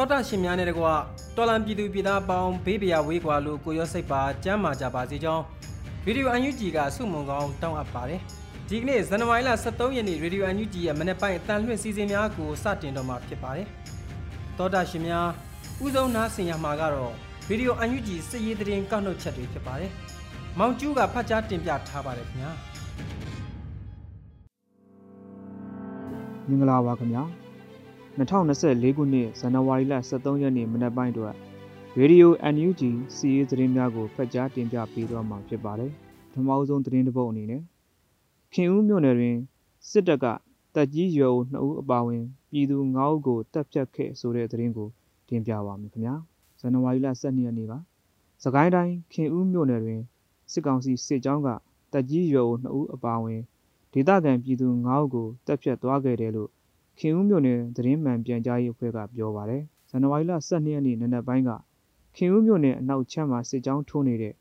တောတာရှင်များနဲ့တကွာတော်လန်ပြည်သူပြည်သားပေါင်းဘေးပရာဝေးကွာလို့ကိုရောစိတ်ပါကြမ်းမာကြပါစေကြောင်းဗီဒီယိုအန်ယူဂျီကစုမုံကောင်းတောင်းအပ်ပါတယ်ဒီကနေ့ဇန်နဝါရီလ23ရက်နေ့ရေဒီယိုအန်ယူဂျီရဲ့မနေ့ပိုင်းအတန်လွှင့်စီစဉ်များကိုစတင်တော့မှာဖြစ်ပါတယ်တောတာရှင်များဥဆုံးနားဆင်ရမှာကတော့ဗီဒီယိုအန်ယူဂျီစစ်ရေးသတင်းကောက်နှုတ်ချက်တွေဖြစ်ပါတယ်မောင်ကျူးကဖတ်ကြားတင်ပြထားပါတယ်ခင်ဗျာမင်္ဂလာပါခင်ဗျာ 2024ခုနှစ်ဇန်နဝါရီလ23ရက်နေ့မနက်ပိုင်းအတွက်ရေဒီယို NUG စီးရီးသတင်းများကိုဖတ်ကြားတင်ပြပေးတော့မှာဖြစ်ပါတယ်။ပထမဆုံးသတင်းတစ်ပုဒ်အနေနဲ့ခင်ဦးမြို့နယ်တွင်စစ်တပ်ကတပ်ကြီးရွယ်ဦး2ဦးအပါအဝင်ပြည်သူ9ဦးကိုတပ်ဖြတ်ခဲ့ဆိုတဲ့သတင်းကိုတင်ပြပါမယ်ခင်ဗျာ။ဇန်နဝါရီလ12ရက်နေ့ပါ။စကိုင်းတိုင်းခင်ဦးမြို့နယ်တွင်စစ်ကောင်စီစစ်ကြောင်းကတပ်ကြီးရွယ်ဦး2ဦးအပါအဝင်ဒေသခံပြည်သူ9ဦးကိုတပ်ဖြတ်သွားခဲ့တယ်လို့ ခင်ဦးမြို့နယ်သတင်းမှန်ပြန်ကြားရေးအဖွဲ့ကပြောပါတယ်။ဇန်နဝါရီလ12ရက်နေ့နံနက်ပိုင်းကခင်ဦးမြို့နယ်အနောက်ချမ်းမှာစစ်ကြောင်းထိုးနေတဲ့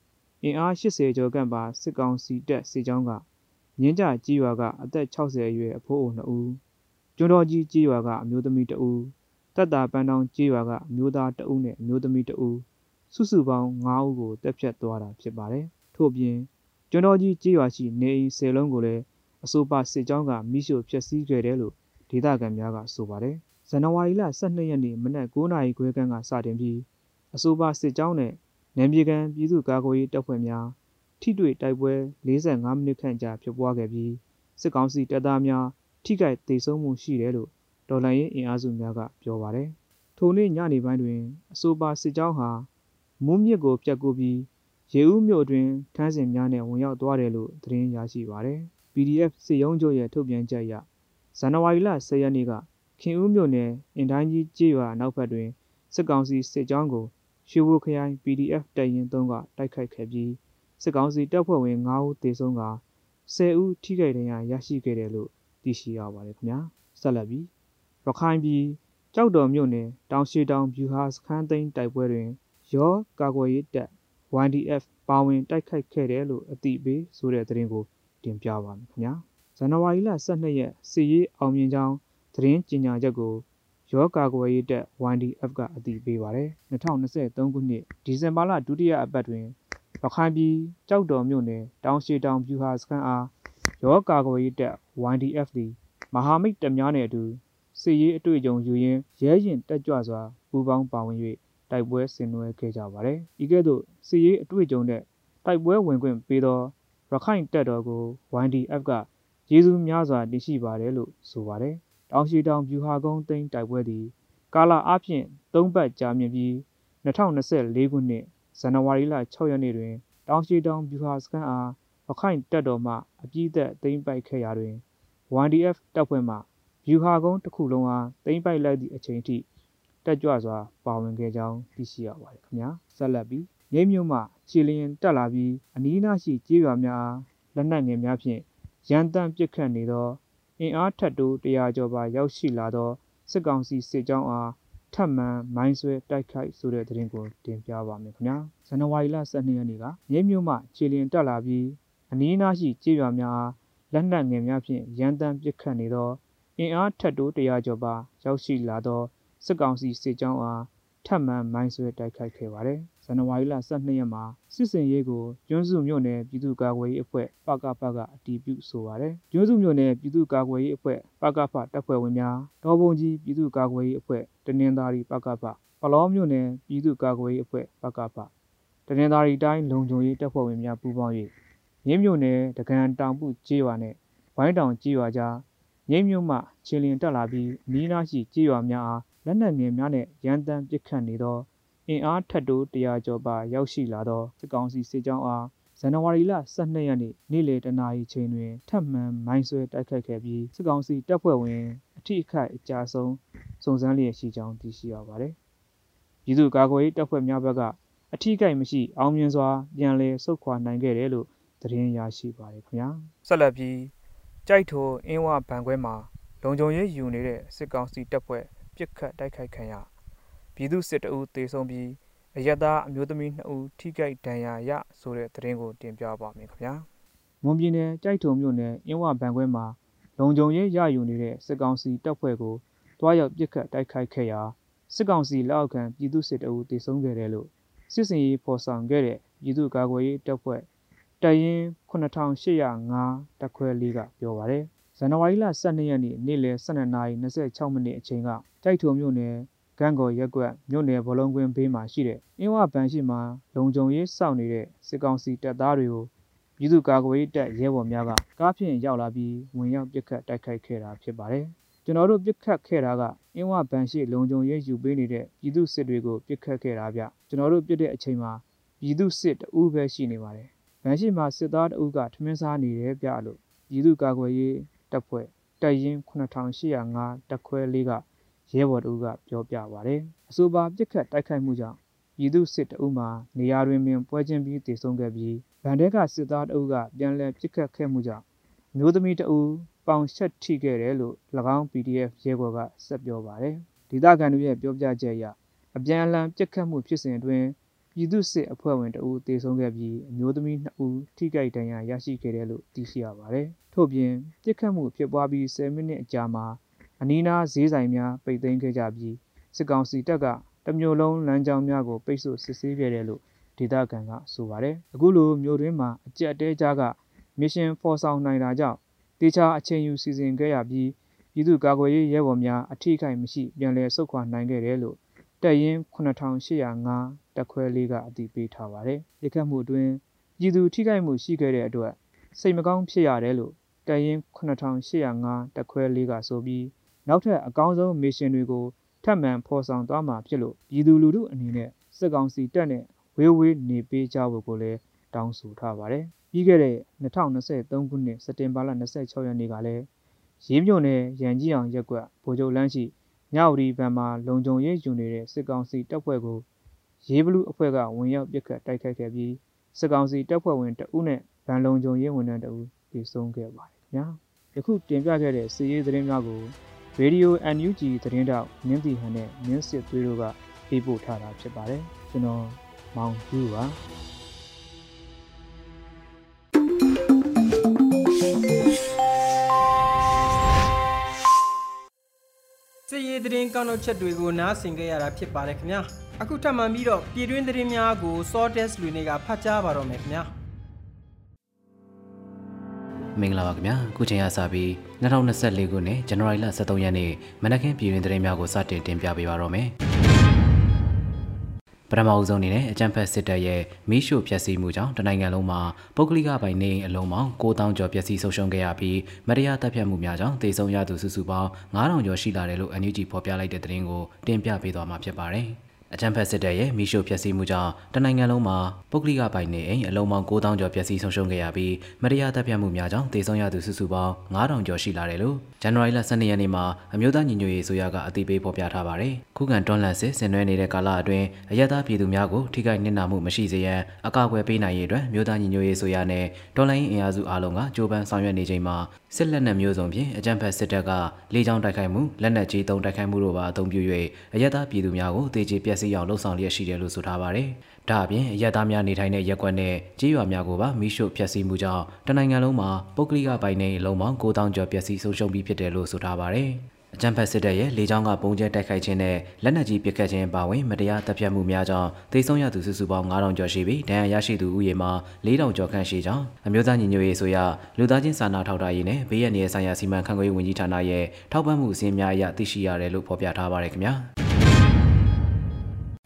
အင်အား80ကျော်ကန့်ပါစစ်ကောင်စီတပ်စစ်ကြောင်းကမြင်းကြကြီးရွာကအသက်60အရွယ်အဖိုးအို2ဦးကျွန်းတော်ကြီးကြီးရွာကအမျိုးသမီး2ဦးတက်တာပန်းတောင်ကြီးရွာကအမျိုးသား2ဦးနဲ့အမျိုးသမီး2ဦးစုစုပေါင်း9ဦးကိုတပ်ဖြတ်သွားတာဖြစ်ပါတယ်။ထို့ပြင်ကျွန်းတော်ကြီးကြီးရွာရှိနေအိမ်10လုံးကိုလည်းအဆိုပါစစ်ကြောင်းကမိရှို့ဖျက်ဆီးခဲ့တယ်လို့ ဒေသခံများကဆိုပါတယ်။ဇန်နဝါရီလ12ရက်နေ့မနက်9:00နာရီခွဲခန့်ကစတင်ပြီးအဆိုပါစစ်ကြောင်းနဲ့နယ်မြေကန်ပြည်သူ့ကာကွယ်ရေးတပ်ဖွဲ့များထိတွေ့တိုက်ပွဲ45မိနစ်ခန့်ကြာဖြစ်ပွားခဲ့ပြီးစစ်ကောင်စီတပ်သားများထိခိုက်ဒေဆုံးမှုရှိတယ်လို့ဒေါ်လာရင်းအင်အားစုများကပြောပါတယ်။ထိုနေ့ညနေပိုင်းတွင်အဆိုပါစစ်ကြောင်းဟာမုံမြစ်ကိုပြတ်ကူပြီးရေဦးမြို့တွင်ထမ်းစင်များနဲ့ဝင်ရောက်သွားတယ်လို့သတင်းရရှိပါတယ်။ PDF စစ်ရုံးချုပ်ရဲ့ထုတ်ပြန်ချက်အရ ဇန်နဝါရီလ10ရက်နေ့ကခင်ဦးမြို့နယ်အင်တိုင်းကြီးကြေးရွာနောက်ဘက်တွင်စစ်ကောင်စီစစ်ကြောင်းကိုရွှေဘိုခရိုင် PDF တပ်ရင်း3ကတိုက်ခိုက်ခဲ့ပြီးစစ်ကောင်စီတပ်ဖွဲ့ဝင်9ဦးသေဆုံးက10ဦးထိခိုက်ဒဏ်ရာရရှိခဲ့တယ်လို့သိရှိရပါတယ်ခင်ဗျာဆက်လက်ပြီးရခိုင်ပြည်ကြောက်တော်မြို့နယ်တောင်ရှိတောင်ဗျူဟာစခန်းသိမ်းတိုက်ပွဲတွင် ရောကာကွယ်ရေးတပ် YDF ပါဝင်တိုက်ခိုက်ခဲ့တယ်လို့အသိပေးဆိုတဲ့သတင်းကိုတင်ပြပါမယ်ခင်ဗျာ ဇန်နဝါရီလ12ရက်စီရေးအောင်မြင်ကြောင်းသတင်းကြေညာချက်ကိုရောကာကွယ်ရေးတပ် YDF ကအတည်ပြုပါတယ်2023ခုနှစ်ဒီဇင်ဘာလဒုတိယအပတ်တွင်ရခိုင်ပြည်ကြောက်တော်မြို့နယ်တောင်ရှိတောင်ပြူဟာစခန်းအားရောကာကွယ်ရေးတပ် YDF သည်မဟာမိတ်တပ်များနှင့်အတူစစ်ရေးအတွေ့အကြုံယူရင်းရဲရင်တက်ကြွစွာပူးပေါင်းပါဝင်၍တိုက်ပွဲဆင်နွှဲခဲ့ကြပါသည်။ဤကဲ့သို့စစ်ရေးအတွေ့အကြုံနဲ့တိုက်ပွဲဝင်ခွင့်ပေးသောရခိုင်တပ်တော်ကို YDF က ကျေးဇူးများစွာတင်ရှိပါတယ်လို့ဆိုပါတယ်။တောင်ရှိတောင်ဗျူဟာကုန်းသိမ်းတိုက်ပွဲသည်ကာလအားဖြင့်၃ပတ်ကြာမြင့်ပြီး2024ခုနှစ်ဇန်နဝါရီလ6ရက်နေ့တွင် တောင်ရှိတောင်ဗျူဟာစခန်းအားရခိုင်တပ်တော်မှအပြည့်သက်သိမ်းပိုက်ခဲ့ရာတွင် YDF တပ်ဖွဲ့မှဗျူဟာကုန်းတစ်ခုလုံးအားသိမ်းပိုက်လိုက်သည့်အချိန်ထိတက်ကြွစွာပါဝင်ခဲ့ကြောင်းသိရှိရပါတယ်ခင်ဗျာဆက်လက်ပြီးမြိတ်မြို့မှခြေလျင်တက်လာပြီးအနီးအနားရှိကြေးရွာများလက်နက်ငယ်များဖြင့် ရန်တမ်းပစ်ခတ်နေသောအင်အားထက်တိုး100ကျော်ပါရောက်ရှိလာသောစစ်ကောင်စီစစ်ကြောင်းအားထပ်မံမိုင်းဆွဲတိုက်ခိုက်ဆိုတဲ့သတင်းကိုတင်ပြပါမယ်ခင်ဗျာဇန်နဝါရီလ12ရက်နေ့ကမြိတ်မြို့မှခြေလျင်တက်လာပြီးအနီးအနားရှိကြေးရွာများအားလက်နက်ငယ်များဖြင့်ရန်တမ်းပစ်ခတ်နေသောအင်အားထက်တိုး100ကျော်ပါရောက်ရှိလာသောစစ်ကောင်စီစစ်ကြောင်းအားထပ်မံမိုင်းဆွဲတိုက်ခိုက်ခဲ့ပါတယ်။ဇ န်နဝါရီလ12ရက်မှာစစ်စင်ရေးကိုကျွန်းစုမြို့နယ်ပြည်သူ့ကာကွယ်ရေးအဖွဲ့ပကဖကအတည်ပြုဆိုပါတယ်။ကျွန်းစုမြို့နယ်ပြည်သူ့ကာကွယ်ရေးအဖွဲ့ပကဖတပ်ဖွဲ့ဝင်များဒေါ်ပုံကြီးပြည်သူ့ကာကွယ်ရေးအဖွဲ့တနင်္သာရီပကဖပလောမြို့နယ်ပြည်သူ့ကာကွယ်ရေးအဖွဲ့ပကဖတနင်္သာရီတိုင်းလုံခြုံရေးတပ်ဖွဲ့ဝင်များပူးပေါင်း၍ရင်းမြို့နယ်တကန်တောင်ပုကျေးရွာနဲ့ဝိုင်းတောင်ကျေးရွာကြားရင်းမြို့မှခြေလျင်တက်လာပြီးနီးနားရှိကျေးရွာများအားလက်နက်ငယ်များနဲ့ရန်တမ်းပစ်ခတ်နေသော အင်အားထက်တိုး100ကျော်ပါရောက်ရှိလာသောစစ်ကောင်စီစစ်ကြောင်းအားဇန်နဝါရီလ12ရက်နေ့နေ့လယ်တနာရီချိန်တွင်ထပ်မံမိုင်းဆွဲတိုက်ခိုက်ခဲ့ပြီးစစ်ကောင်စီတပ်ဖွဲ့ဝင်အထိအခိုက်အကြဆုံးစုံစမ်းလျက်ရှိကြောင်းသိရှိရပါတယ်။ပြည်သူ့ကာကွယ်ရေးတပ်ဖွဲ့များဘက်ကအထိအခိုက်မရှိအောင်မြင်စွာပြန်လည်ဆုတ်ခွာနိုင်ခဲ့တယ်လို့သတင်းရရှိပါတယ်ခင်ဗျာ။ဆက်လက်ပြီးကြိုက်ထိုအင်းဝဘန်ခွဲမှာလုံခြုံရေးယူနေတဲ့စစ်ကောင်စီတပ်ဖွဲ့ပြစ်ခတ်တိုက်ခိုက်ခံရ ပြည်သူစစ်တအုပ်တေဆုံးပြီးအယက်သားအမျိုးသမီး2ဦးထိခိုက်ဒဏ်ရာရဆိုတဲ့သတင်းကိုတင်ပြပါမယ်ခင်ဗျာ။မွန်ပြည်နယ်ကြိုက်ထုံမြို့နယ်အင်းဝဘန်ခွဲမှာလုံခြုံရေးရယူနေတဲ့စစ်ကောင်စီတပ်ဖွဲ့ကိုတွားရောက်ပစ်ခတ်တိုက်ခိုက်ခဲ့ရာစစ်ကောင်စီလက်အောက်ခံပြည်သူစစ်တအုပ်တေဆုံးခဲ့တယ်လို့စစ်စင်ရေးဖော်ဆောင်ခဲ့တဲ့ပြည်သူ့ကာကွယ်ရေးတပ်ဖွဲ့တရင်9805တပ်ခွဲလေးကပြောပါရယ်ဇန်နဝါရီလ12ရက်နေ့နေ့လယ်12:26မိနစ်အချိန်ကတိုက်ထုံမြို့နယ် ကန်းကော်ရက်ကွက်မြို့နယ်ဘလုံးကွင်းဘေးမှာရှိတဲ့အင်းဝဘန်ရှိမှာလုံခြုံရေးစောင့်နေတဲ့စစ်ကောင်စီတပ်သားတွေကိုပြည်သူ့ကာကွယ်ရေးတပ်ရဲဘော်များကကားဖြင့်ရောက်လာပြီးဝင်ရောက်ပစ်ခတ်တိုက်ခိုက်ခဲ့တာဖြစ်ပါတယ်။ကျွန်တော်တို့ပစ်ခတ်ခဲ့တာကအင်းဝဘန်ရှိလုံခြုံရေးယူပေးနေတဲ့ပြည်သူစစ်တွေကိုပစ်ခတ်ခဲ့တာဗျ။ကျွန်တော်တို့ပစ်တဲ့အချိန်မှာပြည်သူစစ်တအူးပဲရှိနေပါတယ်။ဗန်ရှိမှာစစ်သားတအူးကထမင်းစားနေတယ်ဗျလို့ပြည်သူ့ကာကွယ်ရေးတပ်ဖွဲ့တပ်ရင်း9805တပ်ခွဲလေးက ရဲဘော်တို့ကပြောပြပါတယ်။အဆိုပါပြစ်ခတ်တိုက်ခိုက်မှုကြောင့်ပြည်သူစစ်တအုပ်မှနေရာတွင်ပင်ပွဲချင်းပြီးတည်ဆုံခဲ့ပြီးဗန်တဲကစစ်သားတအုပ်ကပြန်လည်ပြစ်ခတ်ခဲ့မှုကြောင့်မျိုးသမီးတအုပ်ပေါင်ရှက်ထိခဲ့တယ်လို့၎င်း PDF ရဲဘော်ကဆက်ပြောပါတယ်။ဒေသခံတို့ရဲ့ပြောပြချက်အရအပြန်အလှန်ပြစ်ခတ်မှုဖြစ်စဉ်အတွင်းပြည်သူစစ်အဖွဲ့ဝင်တအုပ်တေဆုံးခဲ့ပြီးအမျိုးသမီး2ဦးထိခိုက်ဒဏ်ရာရရှိခဲ့တယ်လို့သိရှိရပါတယ်။ထို့ပြင်ပြစ်ခတ်မှုဖြစ်ပွားပြီး10မိနစ်အကြာမှာ အနီးနားဈေးဆိုင်များပိတ်သိမ်းခဲ့ကြပြီးစစ်ကောင်စီတပ်ကတမျိုးလုံးလမ်းကြောင်းများကိုပိတ်ဆို့စစ်ဆေးခဲ့တယ်လို့ဒေသခံကဆိုပါတယ်အခုလိုမျိုးတွင်မှာအကြက်တဲကြားကမစ်ရှင်ဖော်ဆောင်နိုင်တာကြောင့်တေချာအချိန်ယူစီစဉ်ခဲ့ရပြီးပြည်သူ့ကာကွယ်ရေးရဲဘော်များအထိခိုက်မရှိပြန်လည်ဆုတ်ခွာနိုင်ခဲ့တယ်လို့တပ်ရင်း9805တပ်ခွဲလေးကအတည်ပြုထားပါတယ်။လက်ခတ်မှုအတွင်းပြည်သူထိခိုက်မှုရှိခဲ့တဲ့အတွက်စိတ်မကောင်းဖြစ်ရတယ်လို့တပ်ရင်း9805တပ်ခွဲလေးကဆိုပြီး နောက်ထပ်အကောင်းဆုံးမစ်ရှင်တွေကိုထပ်မံဖော်ဆောင်သွားမှာဖြစ်လို့ပြည်သူလူထုအနေနဲ့စစ်ကောင်စီတပ်နဲ့ဝေးဝေးနေပေးကြဖို့ကိုလည်းတောင်းဆိုထားပါတယ်။ပြီးခဲ့တဲ့2023ခုနှစ်စက်တင်ဘာလ26ရက်နေ့ကလည်းရေးမြို့နယ်ရန်ကြီးအောင်ရက်ကွက်ဗိုလ်ချုပ်လမ်းရှိညဝတီဘဏ်မှာလုံခြုံရေးယူနေတဲ့စစ်ကောင်စီတပ်ဖွဲ့ကိုရေးဘလူးအဖွဲ့ကဝင်ရောက်ပစ်ခတ်တိုက်ခိုက်ခဲ့ပြီးစစ်ကောင်စီတပ်ဖွဲ့ဝင်တဦးနဲ့ဗန်လုံခြုံရေးဝန်ထမ်းတဦးပြေဆုံးခဲ့ပါတယ်ခင်ဗျာ။ယခုတင်ပြခဲ့တဲ့စီးရေးသတင်းများကို ရေဒီယို NUG သတင်းတောက်မြင်းတီဟန်နဲ့မြင်းစစ်သွေးတို့ကပေးပို့ထားတာဖြစ်ပါတယ်ကျွန်တော်မောင်ကျူပါစစ်ရေးသတင်းကောက်နှုတ်ချက်တွေကိုနားဆင်ကြရတာဖြစ်ပါတယ်ခင်ဗျာအခုထပ်မံပြီးတော့ပြည်တွင်းသတင်းများကို Sortes လူနေကဖတ်ကြားပါတော့မယ်ခင်ဗျာ မင်္ဂလာပါခင်ဗျာခုချိန်ကစပြီး2024ခုနှစ်ဇန်နဝါရီလ23ရက်နေ့မနက်ခင်းပြည်တွင်သတင်းများကိုစတင်တင်ပြပေးပါတော့မယ်ပထမအဆုံးအနေနဲ့အကြံဖက်စစ်တပ်ရဲ့မီးရှို့ဖျက်ဆီးမှုကြောင့်တနိုင်ငံလုံးမှာပုဂ္ဂလိကပိုင်နေအလုံးပေါင်း9000ကျော်ပျက်စီးဆုံးရှုံးခဲ့ရပြီးမတရားတပ်ဖြတ်မှုများကြောင့်ဒေဆုံးရသူစုစုပေါင်း9000ကျော်ရှိလာတယ်လို့ NUG ဖော်ပြလိုက်တဲ့သတင်းကိုတင်ပြပေးသွားမှာဖြစ်ပါတယ်။ အကြံဖက်စစ်တပ်ရဲ့မိရှုဖျက်ဆီးမှုကြောင့်တနိုင်ငံလုံးမှာပုဂ္ဂလိကပိုင်နေအိမ်အလုံးပေါင်း9000ကျော်ပျက်စီးဆုံးရှုံးခဲ့ရပြီးမတရားတပ်ဖြတ်မှုများကြောင့်ဒေဆုံးရသူစုစုပေါင်း9000ကျော်ရှိလာတယ်လို့ဇန်နဝါရီလ12ရက်နေ့မှာအမျိုးသားညီညွတ်ရေးဆိုရကအသိပေးဖော်ပြထားပါတယ်။ခုခံတွန်းလှန်စစ်ဆင်နွှဲနေတဲ့ကာလအတွင်းအရသာပြည်သူများကိုထိခိုက်နစ်နာမှုမရှိစေရန်အကာအကွယ်ပေးနိုင်ရေးအတွက်မျိုးသားညီညွတ်ရေးဆိုရနဲ့တော်လိုင်းအင်အားစုအားလုံးကကြိုးပမ်းဆောင်ရွက်နေချိန်မှာစစ်လက်နက်မျိုးစုံဖြင့်အကြမ်းဖက်စစ်တပ်ကလေကြောင်းတိုက်ခိုက်မှုလက်နက်ကြီးသုံးတိုက်ခိုက်မှုတို့ပါအသုံးပြု၍အရက်သားပြည်သူများကိုတေချေပျက်စီးအောင်လှုံ့ဆော်လျက်ရှိတယ်လို့ဆိုထားပါတယ်။ဒါအပြင်အရက်သားများနေထိုင်တဲ့ရက်ကွက်နဲ့ကြေးရွာများကိုပါမိရှို့ဖျက်ဆီးမှုကြောင့်တနိုင်ငံလုံးမှာပုဂ္ဂလိကပိုင်နေလုံးပေါင်း9000ကျော်ပျက်စီးဆုံးရှုံးပြီးဖြစ်တယ်လို့ဆိုထားပါတယ်။အကြံဖက်စစ်တပ်ရဲ့လေကြောင်းကပုံကျဲတိုက်ခိုက်ခြင်းနဲ့လက်နက်ကြီးပစ်ခတ်ခြင်းပါဝင်မတရားတပ်ဖြတ်မှုများကြောင့်သေဆုံးရသူစုစုပေါင်း9000ကျော်ရှိပြီးဒဏ်ရာရရှိသူဦးရေမှာ4000ကျော်ခန့်ရှိကြောင်းအမျိုးသားညီညွတ်ရေးဆိုရလူသားချင်းစာနာထောက်ထားရေးနဲ့ဘေးရန်ရေးဆိုင်ရာစီမံခန့်ခွဲရေးဝန်ကြီးဌာနရဲ့ထောက်ပံ့မှုအစီအများအရသိရှိရတယ်လို့ဖော်ပြထားပါတယ်ခင်ဗျာ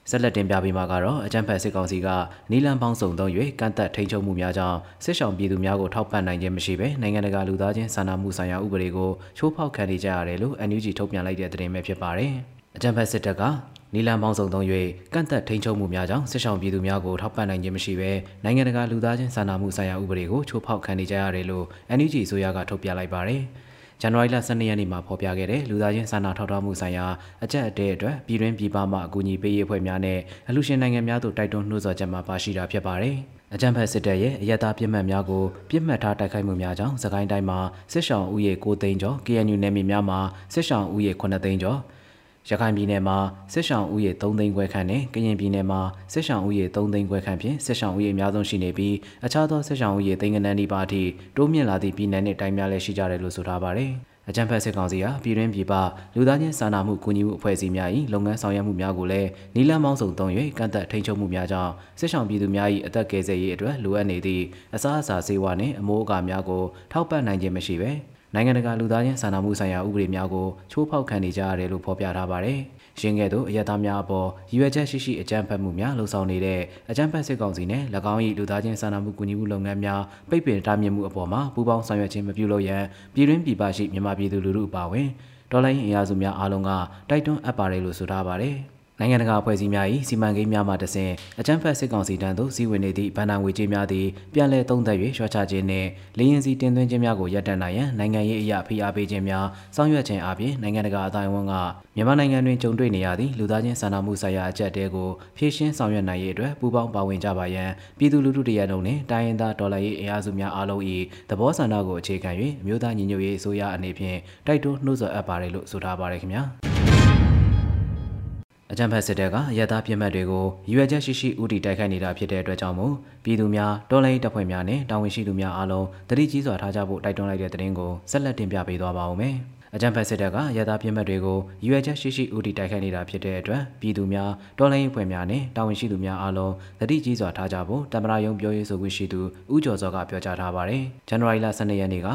ဆက်လက်တင်ပြပေးမှာကတော့အကြံဖက်စစ်ကောင်စီကနီလန်ပေါင်းစုံသုံး၍ကန့်သက်ထိန်ချုပ်မှုများကြောင့်စစ်ဆောင်ပြည်သူများကိုထောက်ပံ့နိုင်ခြင်းမရှိဘဲနိုင်ငံတကာလူသားချင်းစာနာမှုဆိုင်ရာဥပဒေကိုချိုးဖောက်ခံနေကြရတယ်လို့ NUG ထုတ်ပြန်လိုက်တဲ့သတင်းပဲဖြစ်ပါတယ်။အကြံဖက်စစ်တပ်ကနီလန်ပေါင်းစုံသုံး၍ကန့်သက်ထိန်ချုပ်မှုများကြောင့်စစ်ဆောင်ပြည်သူများကိုထောက်ပံ့နိုင်ခြင်းမရှိဘဲနိုင်ငံတကာလူသားချင်းစာနာမှုဆိုင်ရာဥပဒေကိုချိုးဖောက်ခံနေကြရတယ်လို့ NUG အစိုးရကထုတ်ပြန်လိုက်ပါတယ်။ ဇန်နဝါရီလ12ရက်နေ့မှာဖော်ပြခဲ့တဲ့လူသားချင်းစာနာထောက်ထားမှုဆိုင်ရာအကြက်အတဲအတွက်ပြည်တွင်းပြည်ပမှအကူအညီပေးရေးအဖွဲ့များနဲ့အလှူရှင်နိုင်ငံများတို့တိုက်တွန်းနှိုးဆော်ချက်မှာပါရှိတာဖြစ်ပါတယ်။အကြံဖက်စစ်တပ်ရဲ့အယက်သားပြစ်မှတ်များကိုပြစ်မှတ်ထားတိုက်ခိုက်မှုများကြောင့်စကိုင်းတိုင်းမှာစစ်ဆောင်ဥယေ9သိန်းကျော် KNU နယ်မြေများမှာစစ်ဆောင်ဥယေ9သိန်းကျော် ရခိုင်ပြည်နယ်မှာစစ်ဆောင်ဥယေ3သိန်းခွဲခန့်နဲ့ကရင်ပြည်နယ်မှာစစ်ဆောင်ဥယေ3သိန်းခွဲခန့်ဖြင့်စစ်ဆောင်ဥယေအများဆုံးရှိနေပြီးအခြားသောစစ်ဆောင်ဥယေသိန်းကနန်းဒီပါအထိတိုးမြင့်လာသည့်ပြည်နယ်နှင့်တိုင်းများလည်းရှိကြတယ်လို့ဆိုထားပါတယ်။အကြံဖက်စစ်ကောင်စီဟာပြည်တွင်းပြည်ပလူသားချင်းစာနာမှုကူညီမှုအဖွဲ့အစည်းများ၏လုပ်ငန်းဆောင်ရွက်မှုများကိုလည်းနီလန်းမောင်းစုံသုံး၍ကန့်သက်ထိန်းချုပ်မှုများကြောင့်စစ်ဆောင်ပြည်သူများ၏အသက်ကယ်ဆယ်ရေးအတွက်လိုအပ်နေသည့်အစားအစာဆေးဝါးနှင့်အမိုးအကာများကိုထောက်ပံ့နိုင်ခြင်းမရှိဘဲ နိုင်ငံတကာလူသားချင်းစာနာမှုဆိုင်ရာဥပဒေများကိုချိုးဖောက်ခံနေကြရတယ်လို့ဖော်ပြထားပါတယ်။ရင်းခဲ့သို့အယက်သားများအပေါ်ရည်ရွယ်ချက်ရှိရှိအကြမ်းဖက်မှုများလှုံ့ဆော်နေတဲ့အကြမ်းဖက်စစ်ကောင်စီနဲ့၎င်း၏လူသားချင်းစာနာမှုကူညီမှုလုပ်ငန်းများပိတ်ပင်တားမြစ်မှုအပေါ်မှာပူးပေါင်းဆောင်ရွက်ခြင်းမပြုလုပ်ရန်ပြည်တွင်းပြည်ပရှိမြန်မာပြည်သူလူထုအပါအဝင်ဒေါ်လာရင်းအင်အားစုများအားလုံးကတိုက်တွန်းအပ်ပါတယ်လို့ဆိုထားပါတယ်။ နိုင်ငံတကာအဖွဲ့အစည်းများ၏စီမံကိန်းများမှတဆင့်အကြမ်းဖက်စစ်ကောင်စီတန်းသို့စီးဝင်နေသည့်ဗန်နာငွေကြေးများသည်ပြန်လည်သုံးသပ်၍လျှော့ချခြင်းနှင့်လေရင်စီတင်သွင်းခြင်းများကိုရပ်တန့်နိုင်ရန်နိုင်ငံရေးအရာဖိအားပေးခြင်းများဆောင်ရွက်ခြင်းအပြင်နိုင်ငံတကာအတိုင်းအဝန်ကမြန်မာနိုင်ငံတွင်ကြုံတွေ့နေရသည့်လူသားချင်းစာနာမှုဆိုင်ရာအကြက်တဲကိုဖြည့်ရှင်းဆောင်ရွက်နိုင်ရေးအတွက်ပူးပေါင်းပါဝင်ကြပါရန်ပြည်သူလူထုတရက်လုံးနှင့်တိုင်းရင်းသားဒေါ်လာရေးအင်အားစုများအားလုံး၏သဘောဆန္ဒကိုအခြေခံ၍အမျိုးသားညီညွတ်ရေးအစိုးရအနေဖြင့်တိုက်တွန်းနှိုးဆော်အပ်ပါတယ်လို့ဆိုထားပါတယ်ခင်ဗျာ အကြံဖက်စစ်တပ်ကရသားပြစ်မှတ်တွေကိုရွေချက်ရှိရှိဥတီတိုက်ခိုက်နေတာဖြစ်တဲ့အတွက်ကြောင့်မို့ပြည်သူများတော်လိုင်းတပ်ဖွဲ့များနဲ့တာဝန်ရှိသူများအားလုံးတတိကြီးစွာထားကြဖို့တိုက်တွန်းလိုက်တဲ့သတင်းကိုဆက်လက်တင်ပြပေးသွားပါဦးမယ်။အကြံဖက်စစ်တပ်ကရသားပြစ်မှတ်တွေကိုရွေချက်ရှိရှိဥတီတိုက်ခိုက်နေတာဖြစ်တဲ့အတွက်ပြည်သူများတော်လိုင်းအဖွဲ့များနဲ့တာဝန်ရှိသူများအားလုံးတတိကြီးစွာထားကြဖို့တမရယုံပြောရေးဆိုခွင့်ရှိသူဦးကျော်စောကပြောကြားထားပါတယ်။ဇန်နဝါရီလ12ရက်နေ့က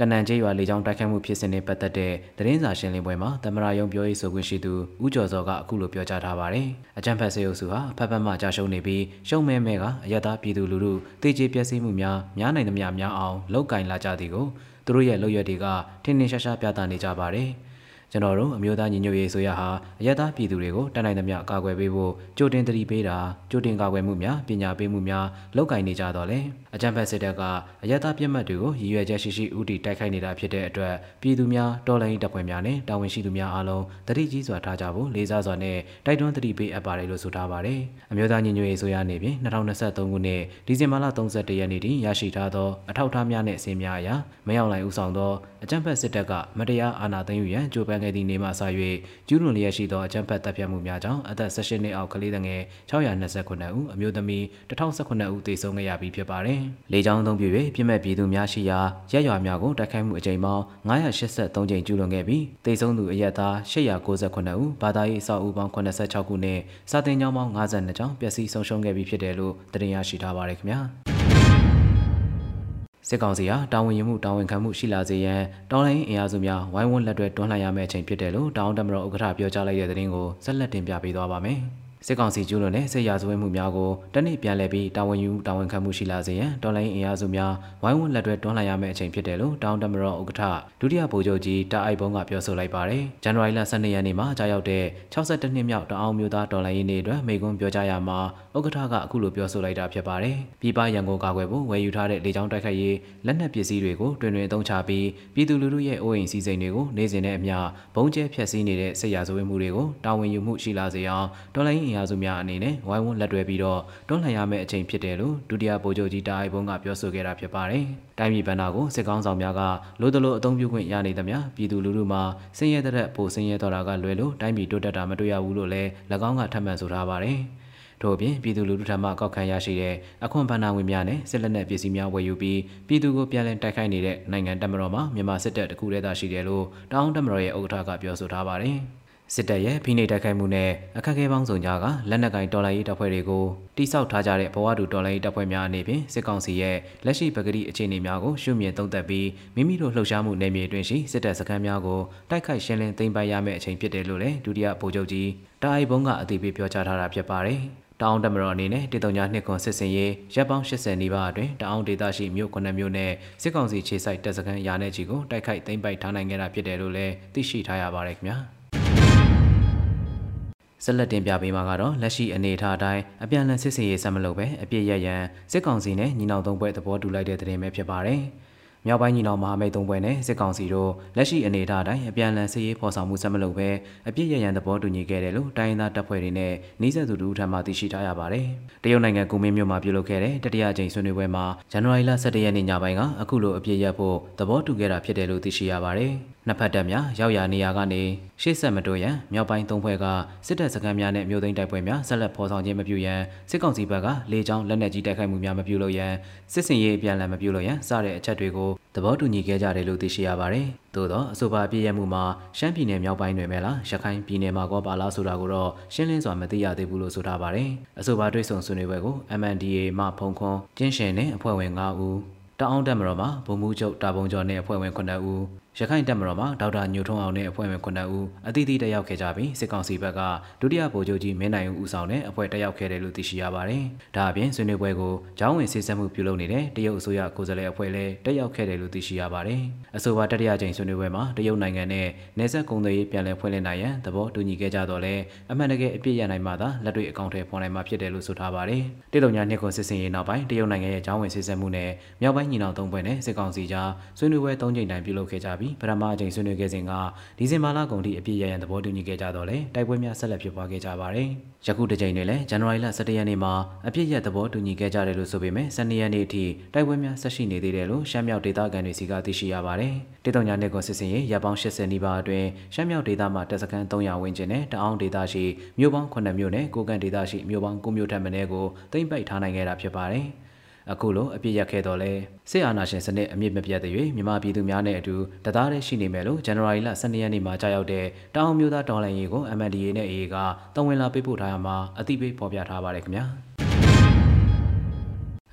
ကနန်ကျေးရွာလေကြောင်းတိုက်ခိုက်မှုဖြစ်စဉ်နဲ့ပတ်သက်တဲ့သတင်းစာရှင်းလင်းပွဲမှာသမရယုံပြောရေးဆိုခွင့်ရှိသူဦးကျော်စောကအခုလိုပြောကြားထားပါတယ်။အကြံဖက်စေအုပ်စုဟာဖက်ဖက်မှကြာရှုံးနေပြီးရှုံးမဲမဲကအယက်သားပြည်သူလူထုတေကျေပျက်စီးမှုများများနိုင်သမျှများအောင်လောက်ကင်လာကြသည်ကိုသူတို့ရဲ့လုပ်ရွက်တွေကထင်ထင်ရှားရှားပြသနေကြပါတယ်။ ကျွန်တော်တို့အမျိုးသားညီညွတ်ရေးဆိုရဟာအယက်သားပြည်သူတွေကိုတန်နိုင်သမျှကာကွယ်ပေးဖို့ကြိုတင်တတိပေးတာကြိုတင်ကာကွယ်မှုများပညာပေးမှုများလောက်ကင်နေကြတော့လေအကြံဖက်စစ်တပ်ကအယက်သားပြစ်မှတ်တွေကိုရည်ရွယ်ချက်ရှိရှိဥတီတိုက်ခိုက်နေတာဖြစ်တဲ့အတွက်ပြည်သူများတော်လိုင်းတပ်ဖွဲ့များနဲ့တာဝန်ရှိသူများအားလုံးတတိကြီးစွာထားကြဖို့လေးစားစွာနဲ့တိုက်တွန်းတတိပေးအပ်ပါတယ်လို့ဆိုထားပါတယ်အမျိုးသားညီညွတ်ရေးဆိုရနေပြင်2023ခုနှစ်ဒီဇင်ဘာလ31ရက်နေ့ထိရရှိထားသောအထောက်အထားများနဲ့အစီအများအရာမရောက်နိုင်ဦးဆောင်သောအကြံဖက်စစ်တပ်ကမတရားအာဏာသိမ်းယူရန်ကြိုးပမ်းခဲ့သည့်နေ့မှစ၍ကျူးလွန်လျက်ရှိသောအကြမ်းဖက်တပ်ဖြတ်မှုများကြောင့်အသက်18နှစ်အောက်ကလေးငယ်629ဦးအမျိုးသမီး1019ဦးသေဆုံးခဲ့ရပြီးဖြစ်ပါတယ်။လေကြောင်းအုံပြု၍ပြစ်မဲ့ပြည်သူများရှိရာရက်ရွာများကိုတိုက်ခိုက်မှုအကြိမ်ပေါင်း983ကြိမ်ကျူးလွန်ခဲ့ပြီးသေဆုံးသူအရက်သား898ဦးဘာသာရေးအဆောက်အဦပေါင်း86ခုနဲ့စာတင်ကျောင်းပေါင်း52ကျောင်းပျက်စီးဆုံးရှုံးခဲ့ပြီးဖြစ်တယ်လို့သတင်းရရှိထားပါတယ်ခင်ဗျာ။ စစ်ကောင်စီဟာတာဝန်ယူမှုတာဝန်ခံမှုရှိလာစေရန်တောင်းလိုင်းအင်အားစုများဝိုင်းဝန်းလက်တွဲတွန်းလှန်ရမယ့်အချိန်ဖြစ်တယ်လို့တောင်းတမတော်ဥက္ကဋ္ဌပြောကြားလိုက်တဲ့သတင်းကိုဆက်လက်တင်ပြပေးသွားပါမယ်။ စစ်ကောင်စီကျူးလွန်တဲ့စစ်ရာဇဝတ်မှုများကိုတနစ်ပြန်လည်ပြီးတာဝန်ယူတာဝန်ခံမှုရှိလာစေရန်တော်လိုင်းအင်အားစုများဝိုင်းဝန်းလက်တွဲတွန်းလှန်ရမယ့်အချိန်ဖြစ်တယ်လို့တောင်တမတော်ဥက္ကဋ္ဌဒုတိယဗိုလ်ချုပ်ကြီးတာအိုက်ဘုံကပြောဆိုလိုက်ပါတယ်။ဇန်နဝါရီလ12ရက်နေ့မှာကြာရောက်တဲ့62နှစ်မြောက်တအောင်မျိုးသားတော်လိုင်းရေးနေ့အတွက်မိကွန်းပြောကြားရမှာဥက္ကဋ္ဌကအခုလိုပြောဆိုလိုက်တာဖြစ်ပါတယ်။ပြည်ပရန်ကုန်ကာကွယ်ဖို့ဝယ်ယူထားတဲ့လေကြောင်းတိုက်ခိုက်ရေးလက်နက်ပစ္စည်းတွေကိုတွင်တွင်အသုံးချပြီးပြည်သူလူထုရဲ့အိုးအိမ်စီစိန်တွေကိုနေစဉ်နဲ့အမျှဘုံကျဲဖျက်ဆီးနေတဲ့စစ်ရာဇဝတ်မှုတွေကိုတာဝန်ယူမှုရှိလာစေအောင်တော်လိုင်းအင်အားစုများအနေနဲ့နဲ့ဝိုင်းဝန်းလက်တွဲပြီးတော့တွန်းလှန်ရမယ့်အချိန်ဖြစ်တယ်လို့ဒုတိယဗိုလ်ချုပ်ကြီးတာအိုက်ဘုံကပြောဆိုခဲ့တာဖြစ်ပါတယ်။တိုင်းပြည်ဗန္နာကိုစစ်ကောင်းဆောင်များကလိုတလိုအသုံးပြုခွင့်ရနေသမျှပြည်သူလူထုမှာစင်ရဲတဲ့ပိုစင်ရဲတော်တာကလွယ်လို့တိုင်းပြည်တိုးတက်တာမတွေ့ရဘူးလို့လည်း၎င်းကထပ်မံဆိုထားပါတယ်။ထို့အပြင်ပြည်သူလူထုထံမှကောက်ခံရရှိတဲ့အခွန်ဘဏ္ဍာငွေများနဲ့စစ်လက်နက်ပစ္စည်းများဝယ်ယူပြီးပြည်သူကိုပြန်လည်တိုက်ခိုက်နေတဲ့နိုင်ငံတပ်မတော်မှာမြန်မာစစ်တပ်တခုတည်းသာရှိတယ်လို့တောင်းတမတော်ရဲ့ဥက္ကဋ္ဌကပြောဆိုထားပါတယ်။ စစ်တပ်ရဲ့ဖိနှိပ်တိုက်ခိုက်မှုနဲ့အခက်အခဲပေါင်းစုံကြားကလက်နက်ကင်တော်လှန်ရေးတပ်ဖွဲ့တွေကိုတိစောက်ထားကြတဲ့ဘဝတူတော်လှန်ရေးတပ်ဖွဲ့များအနေဖြင့်စစ်ကောင်စီရဲ့လက်ရှိပကတိအခြေအနေများကိုရှုမြင်သုံးသပ်ပြီးမိမိတို့လှုပ်ရှားမှုနယ်မြေတွင်ရှိစစ်တပ်စခန်းများကိုတိုက်ခိုက်ရှင်းလင်းသိမ်းပိုက်ရမယ့်အချိန်ဖြစ်တယ်လို့လည်းဒုတိယဗိုလ်ချုပ်ကြီးတာအိုင်ဘုံကအသိပေးပြောကြားထားတာဖြစ်ပါတယ်။တောင်တမတော်အနေနဲ့တေတုံညာနှစ်ခွန်စစ်စင်ရေးရပ်ပေါင်း80နီးပါးအတွင်းတအောင်ဒေသရှိမြို့9မြို့နဲ့စစ်ကောင်စီခြေစိုက်တပ်စခန်းရာနယ်ကြီးကိုတိုက်ခိုက်သိမ်းပိုက်ထားနိုင်ခဲ့တာဖြစ်တယ်လို့လည်းသိရှိထားရပါတယ်ခင်ဗျာ။ ဆက်လက်တင်ပြပေးမှာကတော့လက်ရှိအနေအထားအတိုင်းအပြန်အလှန်စစ်ဆေးရေးဆက်မလုပ်ပဲအပြစ်ရရန်စစ်ကောင်စီနဲ့ညီနောင်သုံးဘက်သဘောတူလိုက်တဲ့သတင်းပဲဖြစ်ပါတယ်။မြောက်ပိုင်းညီနောင်မဟာမိတ်သုံးဘက်နဲ့စစ်ကောင်စီတို့လက်ရှိအနေအထားအတိုင်းအပြန်အလှန်စစ်ရေးဖော်ဆောင်မှုဆက်မလုပ်ဘဲအပြစ်ရရန်သဘောတူညီခဲ့တယ်လို့တိုင်းရင်းသားတပ်ဖွဲ့တွေနဲ့နှီးစပ်သူတို့ထံမှသိရှိထားရပါတယ်။တရုတ်နိုင်ငံကူမင်းမြို့မှာပြုလုပ်ခဲ့တဲ့တတိယအကြိမ်ဆွေးနွေးပွဲမှာဇန်နဝါရီလ17ရက်နေ့ညပိုင်းကအခုလိုအပြစ်ရဖို့သဘောတူခဲ့တာဖြစ်တယ်လို့သိရှိရပါတယ်။နှစ်ဖက်တပ်များရောက်ရာနေရာကနေရှေ့ဆက်မတိုးရန်မြောက်ပိုင်းသုံးဖွဲ့ကစစ်တပ်စခန်းများနဲ့မြို့သိမ်းတိုက်ပွဲများဆက်လက်ဖော်ဆောင်ခြင်းမပြုရန်စစ်ကောင်စီဘက်ကလေကြောင်းလက်နက်ကြီးတိုက်ခိုက်မှုများမပြုလုပ်ရန်စစ်စင်ရေးအပြန်အလှန်မပြုလုပ်ရန်စတဲ့အချက်တွေကိုသဘောတူညီခဲ့ကြတယ်လို့သိရှိရပါတယ်။သို့သောအဆိုပါပြည်ရမှုမှာရှမ်းပြည်နယ်မြောက်ပိုင်းတွင်ပဲလားရခိုင်ပြည်နယ်မှာကောပါလားဆိုတာကိုတော့ရှင်းလင်းစွာမသိရသေးဘူးလို့ဆိုထားပါတယ်။အဆိုပါတွဲဆုံဆွေးနွေးပွဲကို MNDA မှဖုံခွန်ကျင်းရှင်နဲ့အဖွဲ့ဝင်9ဦးတအောင်တက်မတော်မှာဗိုလ်မှူးချုပ်တာပုံကျော်နဲ့အဖွဲ့ဝင်9ဦး ရခိုင်တပ်မတော်မှဒေါက်တာညိုထွန်းအောင်နဲ့အဖွဲ့ဝင်9ဦးအသီးသီးတက်ရောက်ခဲ့ကြပြီးစစ်ကောင်စီဘက်ကဒုတိယဗိုလ်ချုပ်ကြီးမင်းနိုင်ဦးဦးဆောင်တဲ့အဖွဲ့တက်ရောက်ခဲ့တယ်လို့သိရှိရပါတယ်။ဒါအပြင်ဆွေးနွေးပွဲကိုကျောင်းဝင်စစ်ဆက်မှုပြုလုပ်နေတဲ့တရုတ်အစိုးရကိုယ်စားလှယ်အဖွဲ့လည်းတက်ရောက်ခဲ့တယ်လို့သိရှိရပါတယ်။အဆိုပါတတိယကြိမ်ဆွေးနွေးပွဲမှာတရုတ်နိုင်ငံနဲ့နေဆက်ကုံသွေးပြန်လည်ဖွင့်လှစ်နိုင်ရန်သဘောတူညီခဲ့ကြတော့လဲအမှန်တကယ်အပြည့်ရနိုင်မှသာလက်တွေ့အကောင့်ထဲပေါ်နိုင်မှာဖြစ်တယ်လို့ဆိုထားပါတယ်။တရုတ်ညာနှစ်ခုစစ်စင်ရေးနောက်ပိုင်းတရုတ်နိုင်ငံရဲ့ကျောင်းဝင်စစ်ဆက်မှုနဲ့မြောက်ပိုင်းညီနောင်သုံးဘက်နဲ့စစ်ကောင်စီကြားဆွေးနွေးပွဲ၃ကြိမ်တိုင်ပြုလုပ်ခဲ့ကြပြီးပထမအကြိမ်ဆွေးနွေးခဲ့စဉ်ကဒီဇင်ဘာလကုန်ထိအပြည့်ရရန်သဘောတူညီခဲ့ကြတော့လေတိုက်ပွဲများဆက်လက်ဖြစ်ပွားခဲ့ကြပါတယ်။ယခုတစ်ကြိမ်တွင်လည်းဇန်နဝါရီလ17ရက်နေ့မှာအပြည့်ရသဘောတူညီခဲ့ကြတယ်လို့ဆိုပေမဲ့12ရက်နေ့အထိတိုက်ပွဲများဆက်ရှိနေသေးတယ်လို့ရှမ်းမြောက်ဒေသခံတွေစီကသိရှိရပါတယ်။တေတုံညာနယ်ကွန်စစ်စင်ရေးရပ်ပေါင်း80နီးပါးအတွင်းရှမ်းမြောက်ဒေသမှာတပ်စခန်း300ဝန်းကျင်နဲ့တအောင်းဒေသရှိမြို့ပေါင်း9မြို့နဲ့ကိုကန်ဒေသရှိမြို့ပေါင်း9မြို့ထပ်မံကိုသိမ့်ပိုက်ထားနိုင်ခဲ့တာဖြစ်ပါတယ်။ အခုလိုအပြစ်ရခဲ့တော့လဲစစ်အာဏာရှင်စနစ်အမြင့်မပြတ်တဲ့၍မြန်မာပြည်သူများနဲ့အတူတသားတည်းရှိနေမယ်လို့ဇန်နဝါရီလ12ရက်နေ့မှာကြာရောက်တဲ့တောင်မျိုးသားတော်လှန်ရေးကို MNDA နဲ့ AA ကတောင်းဝင်လာပေးပို့ထားရမှာအသိပေးဖော်ပြထားပါတယ်ခင်ဗျာ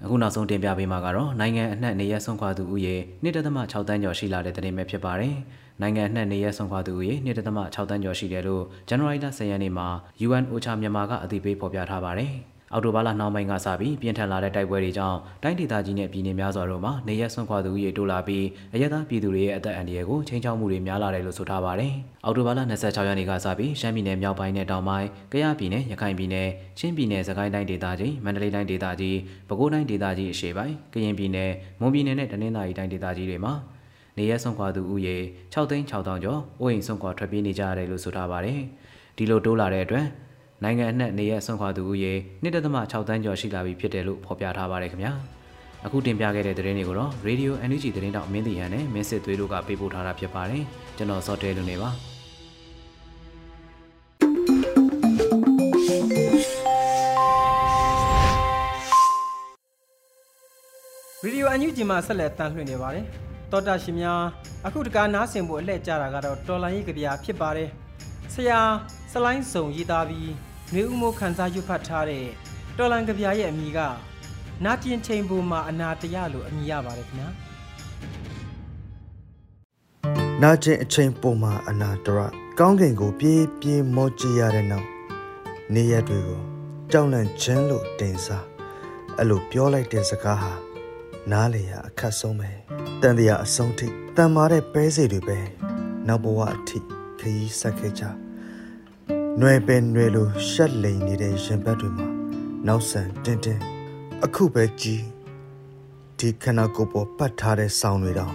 အခုနောက်ဆုံးတင်ပြပေးမှာကတော့နိုင်ငံအနှံ့နေရဆုံးခွာသူဦးရေ1.6တန်းကျော်ရှိလာတဲ့တဲ့င်းပဲဖြစ်ပါတယ်။နိုင်ငံအနှံ့နေရဆုံးခွာသူဦးရေ1.6တန်းကျော်ရှိတယ်လို့ဇန်နဝါရီလ10ရက်နေ့မှာ UN OCHA မြန်မာကအသိပေးဖော်ပြထားပါတယ်။ အော်တိုဘာလနှောင်းပိုင်းကစပြီးပြင်းထန်လာတဲ့တိုက်ပွဲတွေကြောင့်တိုင်းဒေသကြီးနဲ့ပြည်내များစွာတို့မှာနေရက်ဆွန့်ခွာသူတွေတိုးလာပြီးအရက်သားပြည်သူတွေရဲ့အသက်အန္တရာယ်ကိုချိန်ချောက်မှုတွေများလာတယ်လို့ဆိုထားပါတယ်။အော်တိုဘာလ26ရက်နေ့ကစပြီးရှမ်းပြည်နယ်မြောက်ပိုင်းနဲ့တောင်ပိုင်း၊ကယားပြည်နယ်၊ရခိုင်ပြည်နယ်၊ချင်းပြည်နယ်၊စကိုင်းတိုင်းဒေသကြီး၊မန္တလေးတိုင်းဒေသကြီး၊ပဲခူးတိုင်းဒေသကြီးအရှေ့ပိုင်း၊ကရင်ပြည်နယ်၊မွန်ပြည်နယ်နဲ့တနင်္သာရီတိုင်းဒေသကြီးတွေမှာနေရက်ဆွန့်ခွာသူဦးရေ6သိန်း6000ကျော်အိုးအိမ်ဆွန့်ခွာထွက်ပြေးနေကြရတယ်လို့ဆိုထားပါတယ်။ဒီလိုတိုးလာတဲ့အတွက် နိုင်ငံအနှံ့နေရဆွန့်ခွာသူဦးရေ1.6တန်းကျော်ရှိလာပြီဖြစ်တယ်လို့ဖော်ပြထားပါတယ်ခင်ဗျာအခုတင်ပြခဲ့တဲ့သတင်းတွေကိုတော့ Radio Energy သတင်းတောက်မင်းတီဟန်နဲ့မင်းစစ်သွေးတို့ကပေးပို့ထားတာဖြစ်ပါတယ်ကျွန်တော်စောတဲလူနေပါရေဒီယိုအန်ယူဂျီမှာဆက်လက်တန်လှည့်နေပါတယ်တောတာရှင်များအခုတကားနားဆင်ဖို့အလှည့်ကြတာကတော့တော်လန်ရေးကြပြဖြစ်ပါတယ်ဆရာစလိုင်းစုံရေးသားပြီး နှွေဦးမိုးခန်းစားရွတ်ဖတ်ထားတဲ့တော်လန်ကြပြရဲ့အမည်ကနာကျင်ချိန်ပုံမှာအနာတရလို့အမည်ရပါတယ်ခင်ဗျာနာကျင်အချိန်ပုံမှာအနာတရကောင်းကင်ကိုပြေးပြေးမောကြည့်ရတဲ့နောက်နေရက်တွေကိုကြောက်လန့်ခြင်းလို့တင်စားအဲ့လိုပြောလိုက်တဲ့စကားဟာနားလေရအခက်ဆုံးပဲတန်တရားအဆုံးထိတန်မာတဲ့ပဲစိတ်တွေပဲနောက်ဘဝအထိခရီးဆက်ခဲ့ကြ နွယ်ပင်နွယ်လိုရှက်လိန်နေတဲ့ရင်ဘတ်တွေမှာနောက်ဆန်တင်းတင်းအခုပဲကြည်ဒီခန္ဓာကိုယ်ပေါ်ပတ်ထားတဲ့ဆောင်းတွေတော့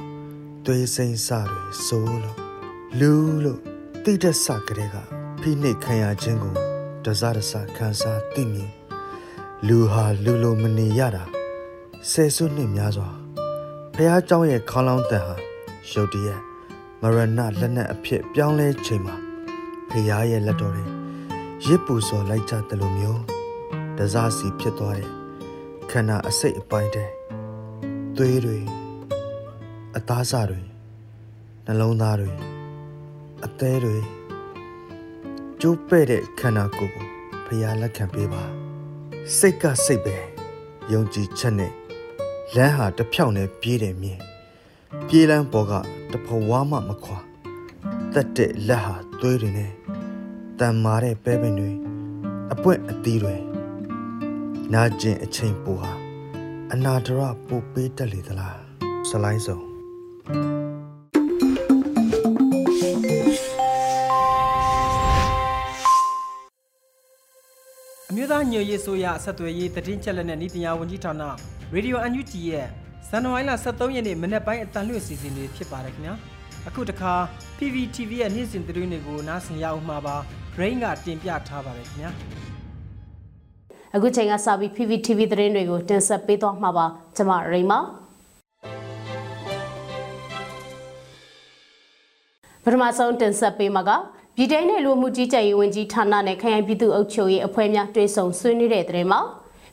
သွေးစိမ့်စတွေစိုးလို့လူလို့တိတဲ့စကလေးကဖိနှိပ်ခံရခြင်းကိုတစားတစားခံစားသိမြင်လူဟာလူလိုမနေရတာဆယ်စုနှစ်များစွာဖះเจ้าရဲ့ခေါင်းလောင်းတန်ဟာရုတ်တရက်မရဏလက်နက်အဖြစ်ပြောင်းလဲချိန်မှာ ဖះရဲ့လက်တော်တွေရစ်ပူစော်လိုက်ကြတယ်လို့မျိုးတစားစီဖြစ်သွားတဲ့ခန္ဓာအစိတ်အပိုင်းတဲ့သွေးတွေအသားစတွေနှလုံးသားတွေအသေးတွေကျိုးပဲ့တဲ့ခန္ဓာကိုယ်ကိုဖျားလက်ခံပေးပါစိတ်ကစိတ်ပဲယုံကြည်ချက်နဲ့လမ်းဟာတစ်ဖြောင်းနဲ့ပြေးတယ်မြင်ပြေးလန်းပေါ်ကတဖဝါမှမခွာတက်တဲ့လက်ဟာသွေးတွေနဲ့ တန်မာတဲ့ပဲပင်တွေအပွင့်အသီးတွေနာကျင်အချိန်ပူဟာအနာဒရပူပေးတတ်လေသလားစလိုင်းစုံအမျိုးသားညွေရေးဆိုရဆက်သွယ်ရေးတည်င်းချက်လက်နဲ့ဤပညာဝန်ကြီးဌာနရေဒီယိုအန်ယူဂျီရဲ့ဇန်နဝါရီလ23ရက်နေ့မနေ့ပိုင်းအတန်လွှင့်စီစဉ်တွေဖြစ်ပါတယ်ခင်ဗျာအခုတခါ PVTV ရဲ့နေ့စဉ်သတင်းတွေကိုနားဆင်ရအောင်မှာပါ Brain ကတင်ပြထားပါတယ်ခင်ဗျာအခုချိန်ကစပြီး PPTV သတင်းတွေကိုတင်ဆက်ပေးသွားမှာပါကျွန်မရိမပထမဆုံးတင်ဆက်ပေးမှာကပြည်တိုင်းနယ်လူမှုကြီးကြပ်ရေးဝန်ကြီးဌာနနဲ့ခရိုင်ပြည်သူ့အုပ်ချုပ်ရေးအဖွဲ့များတွဲဆုံဆွေးနွေးတဲ့တဲ့မှာ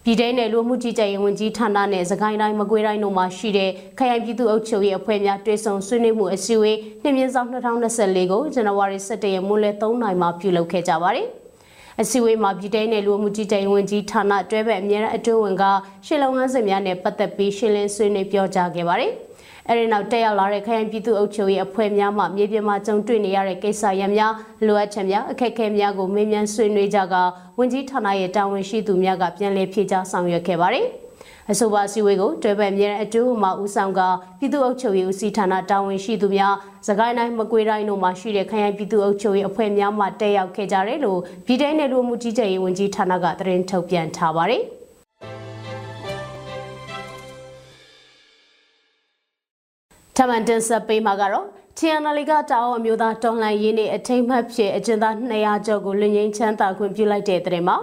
ပြည်တိုင်းနယ်လူမှုကြီးကြပ်ရေးဝန်ကြီးဌာနနဲ့စကိုင်းတိုင်းမကွေးတိုင်းတို့မှာရှိတဲ့ခရိုင်ပြည်သူ့အုပ်ချုပ်ရေးအဖွဲ့များတွဲဆုံဆွေးနွေးမှုအစည်းအဝေးနှစ်မြင့်ဆောင်2024ကိုဇန်နဝါရီ17ရက်မွန်းလယ်3နာရီမှာပြုလုပ်ခဲ့ကြပါတယ်။အစည်းအဝေးမှာပြည်တိုင်းနယ်လူမှုကြီးကြပ်ရေးဝန်ကြီးဌာနတွဲဘက်အမြဲတမ်းအတွင်းဝင်ကရှင်းလုံငန်းစဉ်များနဲ့ပတ်သက်ပြီးရှင်းလင်းဆွေးနွေးပြောကြားခဲ့ပါတယ်။ အဲဒီနောက်တက်ရောက်လာတဲ့ခရိုင်ပြည်သူ့အုပ်ချုပ်ရေးအဖွဲ့များမှမြေပြင်မှာကြုံတွေ့နေရတဲ့ကိစ္စရပ်များလိုအပ်ချက်များအခက်အခဲများကိုမေးမြန်းဆွေးနွေးကြကဝန်ကြီးဌာနရဲ့တာဝန်ရှိသူများကပြန်လည်ဖြေကြားဆောင်ရွက်ခဲ့ပါတယ်။အဆိုပါစီဝေးကိုတွဲဘက်မြေအတူမှဦးဆောင်ကပြည်သူ့အုပ်ချုပ်ရေးဦးစီးဌာနတာဝန်ရှိသူများစကိုင်းတိုင်းမကွေးတိုင်းတို့မှာရှိတဲ့ခရိုင်ပြည်သူ့အုပ်ချုပ်ရေးအဖွဲ့များမှတက်ရောက်ခဲ့ကြတယ်လို့ပြည်တိုင်းနယ်လူမှုကြီးကြပ်ရေးဝန်ကြီးဌာနကသတင်းထုတ်ပြန်ထားပါတယ်။ ထမန်တင်ဆက်ပေးမှာကတော့ချီယန်နယ်လီကတာအောအမျိုးသားတော်လှန်ရေးနေ့အထိမ်းအမှတ်ဖြစ်အကျဉ်းသား200ကျော်ကိုလွတ်ငင်းချမ်းသာခွင့်ပြုလိုက်တဲ့တဲ့မှာ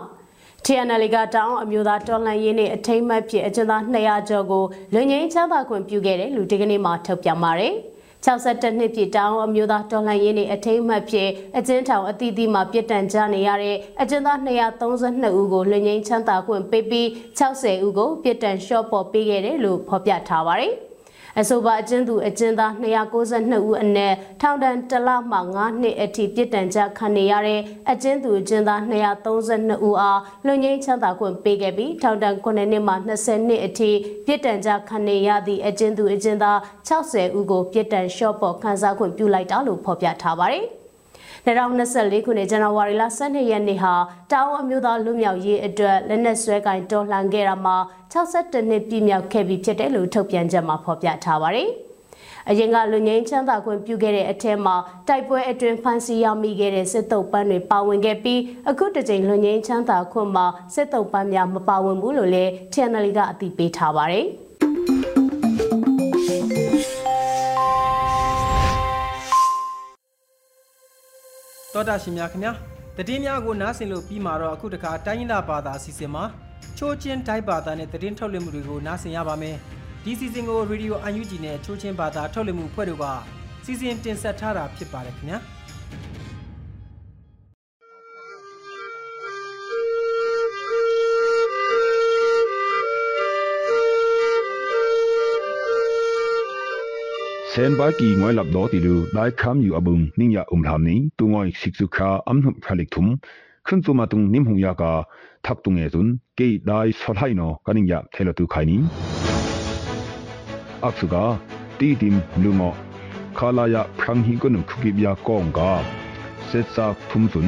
ချီယန်နယ်လီကတာအောအမျိုးသားတော်လှန်ရေးနေ့အထိမ်းအမှတ်ဖြစ်အကျဉ်းသား200ကျော်ကိုလွတ်ငင်းချမ်းသာခွင့်ပြုခဲ့တယ်လို့ဒီကနေ့မှထုတ်ပြန်ပါတယ်62နှစ်ပြည့်တောင်အမျိုးသားတော်လှန်ရေးနေ့အထိမ်းအမှတ်ဖြစ်အကျဉ်းထောင်အသီးသီးမှာပြစ်ဒဏ်ကြနေရတဲ့အကျဉ်းသား232ဦးကိုလွတ်ငင်းချမ်းသာခွင့်ပေးပြီး60ဦးကိုပြစ်ဒဏ်လျှော့ပေါ်ပေးခဲ့တယ်လို့ဖော်ပြထားပါတယ်။ အဆိုပါအကျဉ်းသူအကျဉ်းသား292ဦးအနက်ထောင်ဒဏ်တစ်လမှ9နှစ်အထိပြစ်ဒဏ်ကြခံနေရတဲ့အကျဉ်းသူအကျဉ်းသား232ဦးအားလွန်ငင်းချမ်းသာခွင့်ပေးခဲ့ပြီးထောင်ဒဏ်9နှစ်မှ20နှစ်အထိပြစ်ဒဏ်ကြခံနေရသည့်အကျဉ်းသူအကျဉ်းသား60ဦးကိုပြစ်ဒဏ်လျှော့ပေါ်ခံစားခွင့်ပြုလိုက်တာလို့ဖော်ပြထားပါတယ်။ 2024ခုနှစ်ဇန်နဝါရီလ12ရက်နေ့ဟာတောင်အမျိုးသားလူမျိုးရေးအတွက်လက်နက်ဆွဲကင်တော်လှန်ခဲ့တာမှာ62နှစ်ပြည့်မြောက်ခဲ့ပြီဖြစ်တယ်လို့ထုတ်ပြန်ချက်မှာဖော်ပြထားပါတယ်။အရင်ကလူငင်းချမ်းသာခွင့်ပြုခဲ့တဲ့အထက်မှာတိုက်ပွဲအတွင်းဖမ်းဆီးရမိခဲ့တဲ့စစ်တုပ်ပန်းတွေပါဝင်ခဲ့ပြီးအခုတစ်ကြိမ်လူငင်းချမ်းသာခွင့်မှာစစ်တုပ်ပန်းများမပါဝင်ဘူးလို့လည်း TNL ကအသိပေးထားပါတယ်။ တောတာရှင်များခင်ဗျာတည်င်းများကိုနားဆင်လို့ပြီးမှာတော့အခုတခါတိုင်းရင်းသားဘာသာအစီအစဉ်မှာချိုးချင်းတိုင်းဘာသာနဲ့တည်င်းထုတ်လွှင့်မှုတွေကိုနားဆင်ရပါမယ်ဒီစီစဉ်ကိုရေဒီယိုအန်ယူဂျီနဲ့ချိုးချင်းဘာသာထုတ်လွှင့်မှုဖွဲ့တို့ကစီစဉ်တင်ဆက်ထားတာဖြစ်ပါတယ်ခင်ဗျာ ซนบากีงอยหลับดอติลูได้คำอยู่อบุงนิ่งยาอุมทามนี้ตุงอยสิกสุขาอัมหุพลิกทุมขึ้นตัวมาตุงนิมหุยากาทักตุงเอซุนเกยได้สลายนอกันิงยาเทลตุไขนี้อักสุกาตีดิมลุงอคาลายะพรังฮิกุนุคุกิบยากองกาเซตซาทุมสุน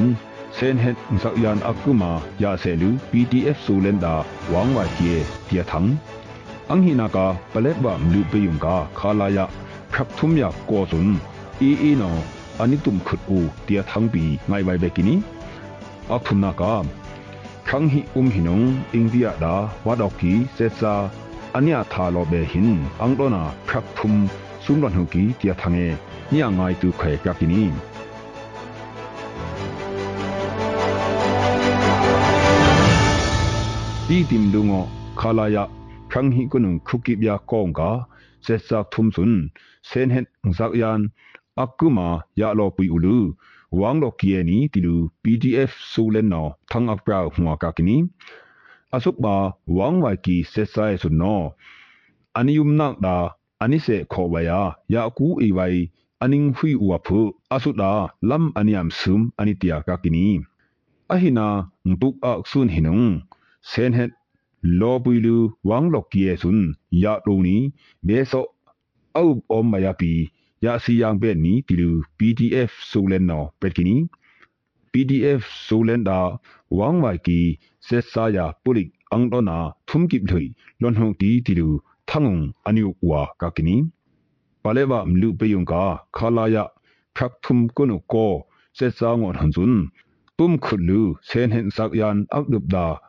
เซนเฮตสักยานอักกุมายาเซลู PDF สูเลนดาหวังไว้เทียเทียทังอังฮินากาเปเลตวามลูเปยุงกาคาลายะ พรับทุมยากกอซุนอีอีนออันนี้ตุมขุดอูเตียทั้งปีไงไวเบกินีอักทุมนากาครั้งหิอุมหินงอิงเดียดาวัดอกีเซซาอันนี้ทาโลเบหินอังโดนาพรับทุมซุมรันหุกีเตียทั้งเอเนี่ยไงตุเขยกักินีดีติมดุงอคาลายะครั้งหิกุนุคุกิบยากองกา เซซักทุมสุนเซนเฮตซักยานอักกุมายาโลปุยอุลูวางโลกียนีติลู PDF ซูเลนนอทั้งอักปราหัวกากินี asuk ba wang wa ki se sai sun no ani yum nak da ani se kho wa ya ya ku e wai aning hui wa phu asu da lam aniam sum ani tia ka kini ahina ntuk a sun hinung sen het lo pui lu wang lok kie sun ya lo ni me so au om ma ya pi ya si yang be ni ti lu pdf so len no pet kini pdf so len da wang wa ki se sa ya pulik ang do na thum kip thui lon hong ti ti lu thangong aniu wa ka kini paleba mlu pe yung ka khala ya phak thum ko no ko se sa ngon han sun tum khulu sen hen sak yan ak dup da kan ya u ti lu lukhung i i no tu kha akhum no pung thangak prau vekini tu kha akom nu am nu pata i i ya se sa pu a aning la ka ntuk na dum lu se sa pu no khan ya ke ang mlhei lu tha na lu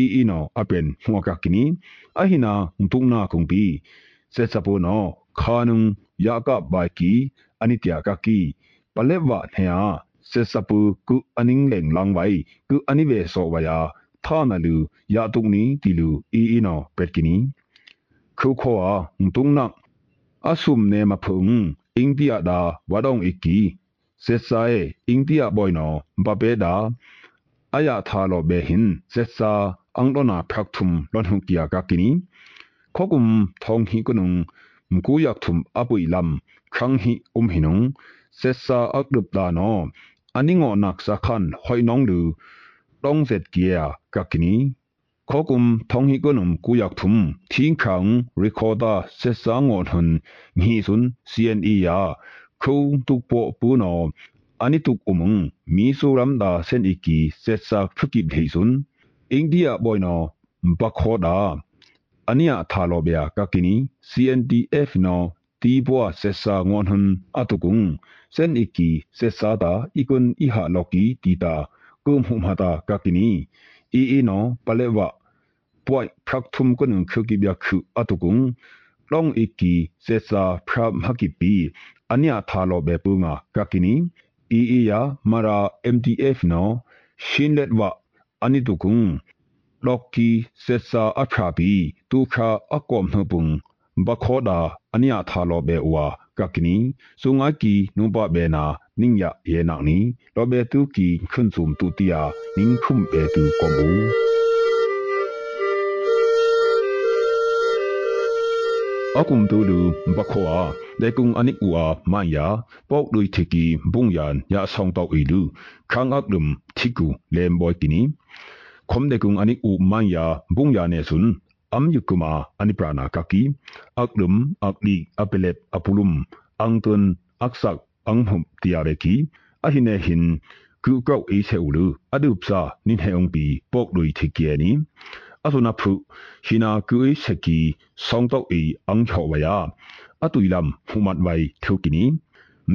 phak thum lon hu kia ka kini khokum thong hi kunung mku yak thum apui lam khang hi um hinung setsa akdup da no aningo nak sa khan hoi nong lu dong zet kia ka kini khokum thong hi kunum ku yak thum thing khang recorder se sang on hun ngi sun cne ya khu tuk po pu no ani tuk umung mi so ram da sen iki se sa phukip thei sun india boy no ba khoda ania thalo bya ka kini cndf no ti bwa se sa ngon hun atukung sen iki se sa da ikun iha loki ti ta kum hum hata ka kini i i no palewa ป่วยพรักทุมก็หนึ่งคือกิบยาคืออตุกุงลองอีกีเซซาพระมหกิปีอันนี้ทาโลเบปุงากากินีอีอียามารา MDF เนาะชินเล็ดวะอันนี้ตุกุงล็อกกีเซซาอัพราบีตูคาอากอมเฮปุงบักโคดาอันนี้ทาโลเบอวากากินีสุงากีนุบะเบนานิงยะเยนักนี้ အိန္ဒိယဘော်နော်ဘခေါ်တာအနိယထာလောဗျာကကီနီ CNDF နော်တီဘွားဆက်ဆာငွန်ဟွန်အတုကုံစန်အီကီဆက်ဆာတာအီကွန်အီဟာလော်ကီတီတာကုမ်ဟုမဟာတာကကီနီအီအီနော်ပလဲဝပွိုင်ဖရက်ထုမ်ကွန်ခုကီဗျာခုအတုကုံလောင်အီကီဆက်ဆာဖရမကီပီအနိယထာလောဘေပူငါကကီနီအီအီယာမရာ MDF နော်ရှင်းလက်ဝ နီမဒေကုံအနိအူဝမန်ယာပေါကလွိထိကီဘုံယာနေဟင်အထာနုံတုအဝေနာအထီထာယာတုအဝေနာထုနာဝက်ကီယာကကီအဆုနာထုန်နာနိဝဖောင်ယမ်စင်းနာကေနနိယဘုံစီဝို ได้ปุงอนิกอัวมายาปอกดุยทิกีบุงยานยาสองตอกอีลูครั้งอักลุมทิกูเลมบอยกินีคมได้กุงอนิกอูมายาบุงยาเนสุนอัมยุกุมาอนิปรานากักีอักลุมอักลีอเปเลปอปุลุมอังตุนอักสักอังหุมติยาเรกีอหินเนหินกูเก้าอีเซอูลูอดุปซานินเฮองปีปอกดุยทิกีนี asuna phu hina kui seki songtok e ang khawaya atuilam humat wai thukini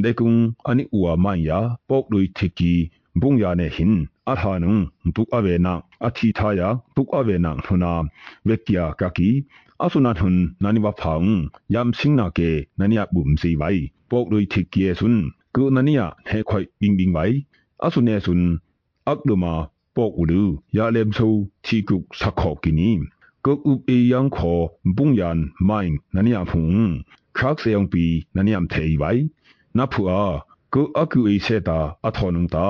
dekung ani uwa manya pok lui thiki bungya ne hin athanung buk avena athi thaya buk avena huna vekya kaki asuna thun nani wa phang yam singna ke naniya bum si wai pok lui thiki sun ku naniya he khoi bing bing wai asune sun akduma ပေါကူလူယာလမ်ဆူချီကုစခေါကိနီကုတ်ဥပေယံခေါ်ပုန်ယန်မိုင်းနနီယဖုန်ခရက်ဆေယံပီနနီယမ်သေးဝိုင်နဖူအာကုအကူအေဆေတာအထောနုံတာ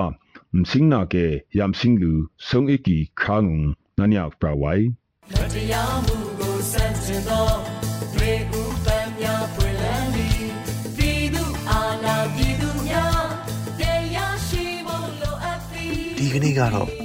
မစင်းနာကေယမ်စင်းလူဆုံအကီခါငုံနနီယပရဝိုင်မတရားမှုကိုစန့်ကျင်သောရေဥပန်းများပွင့်လန်းသည်ပြည်သူအာဏာပြည်သူများတရားရှိဖို့လိုအပ်သည်ဒီကနေ့ကတော့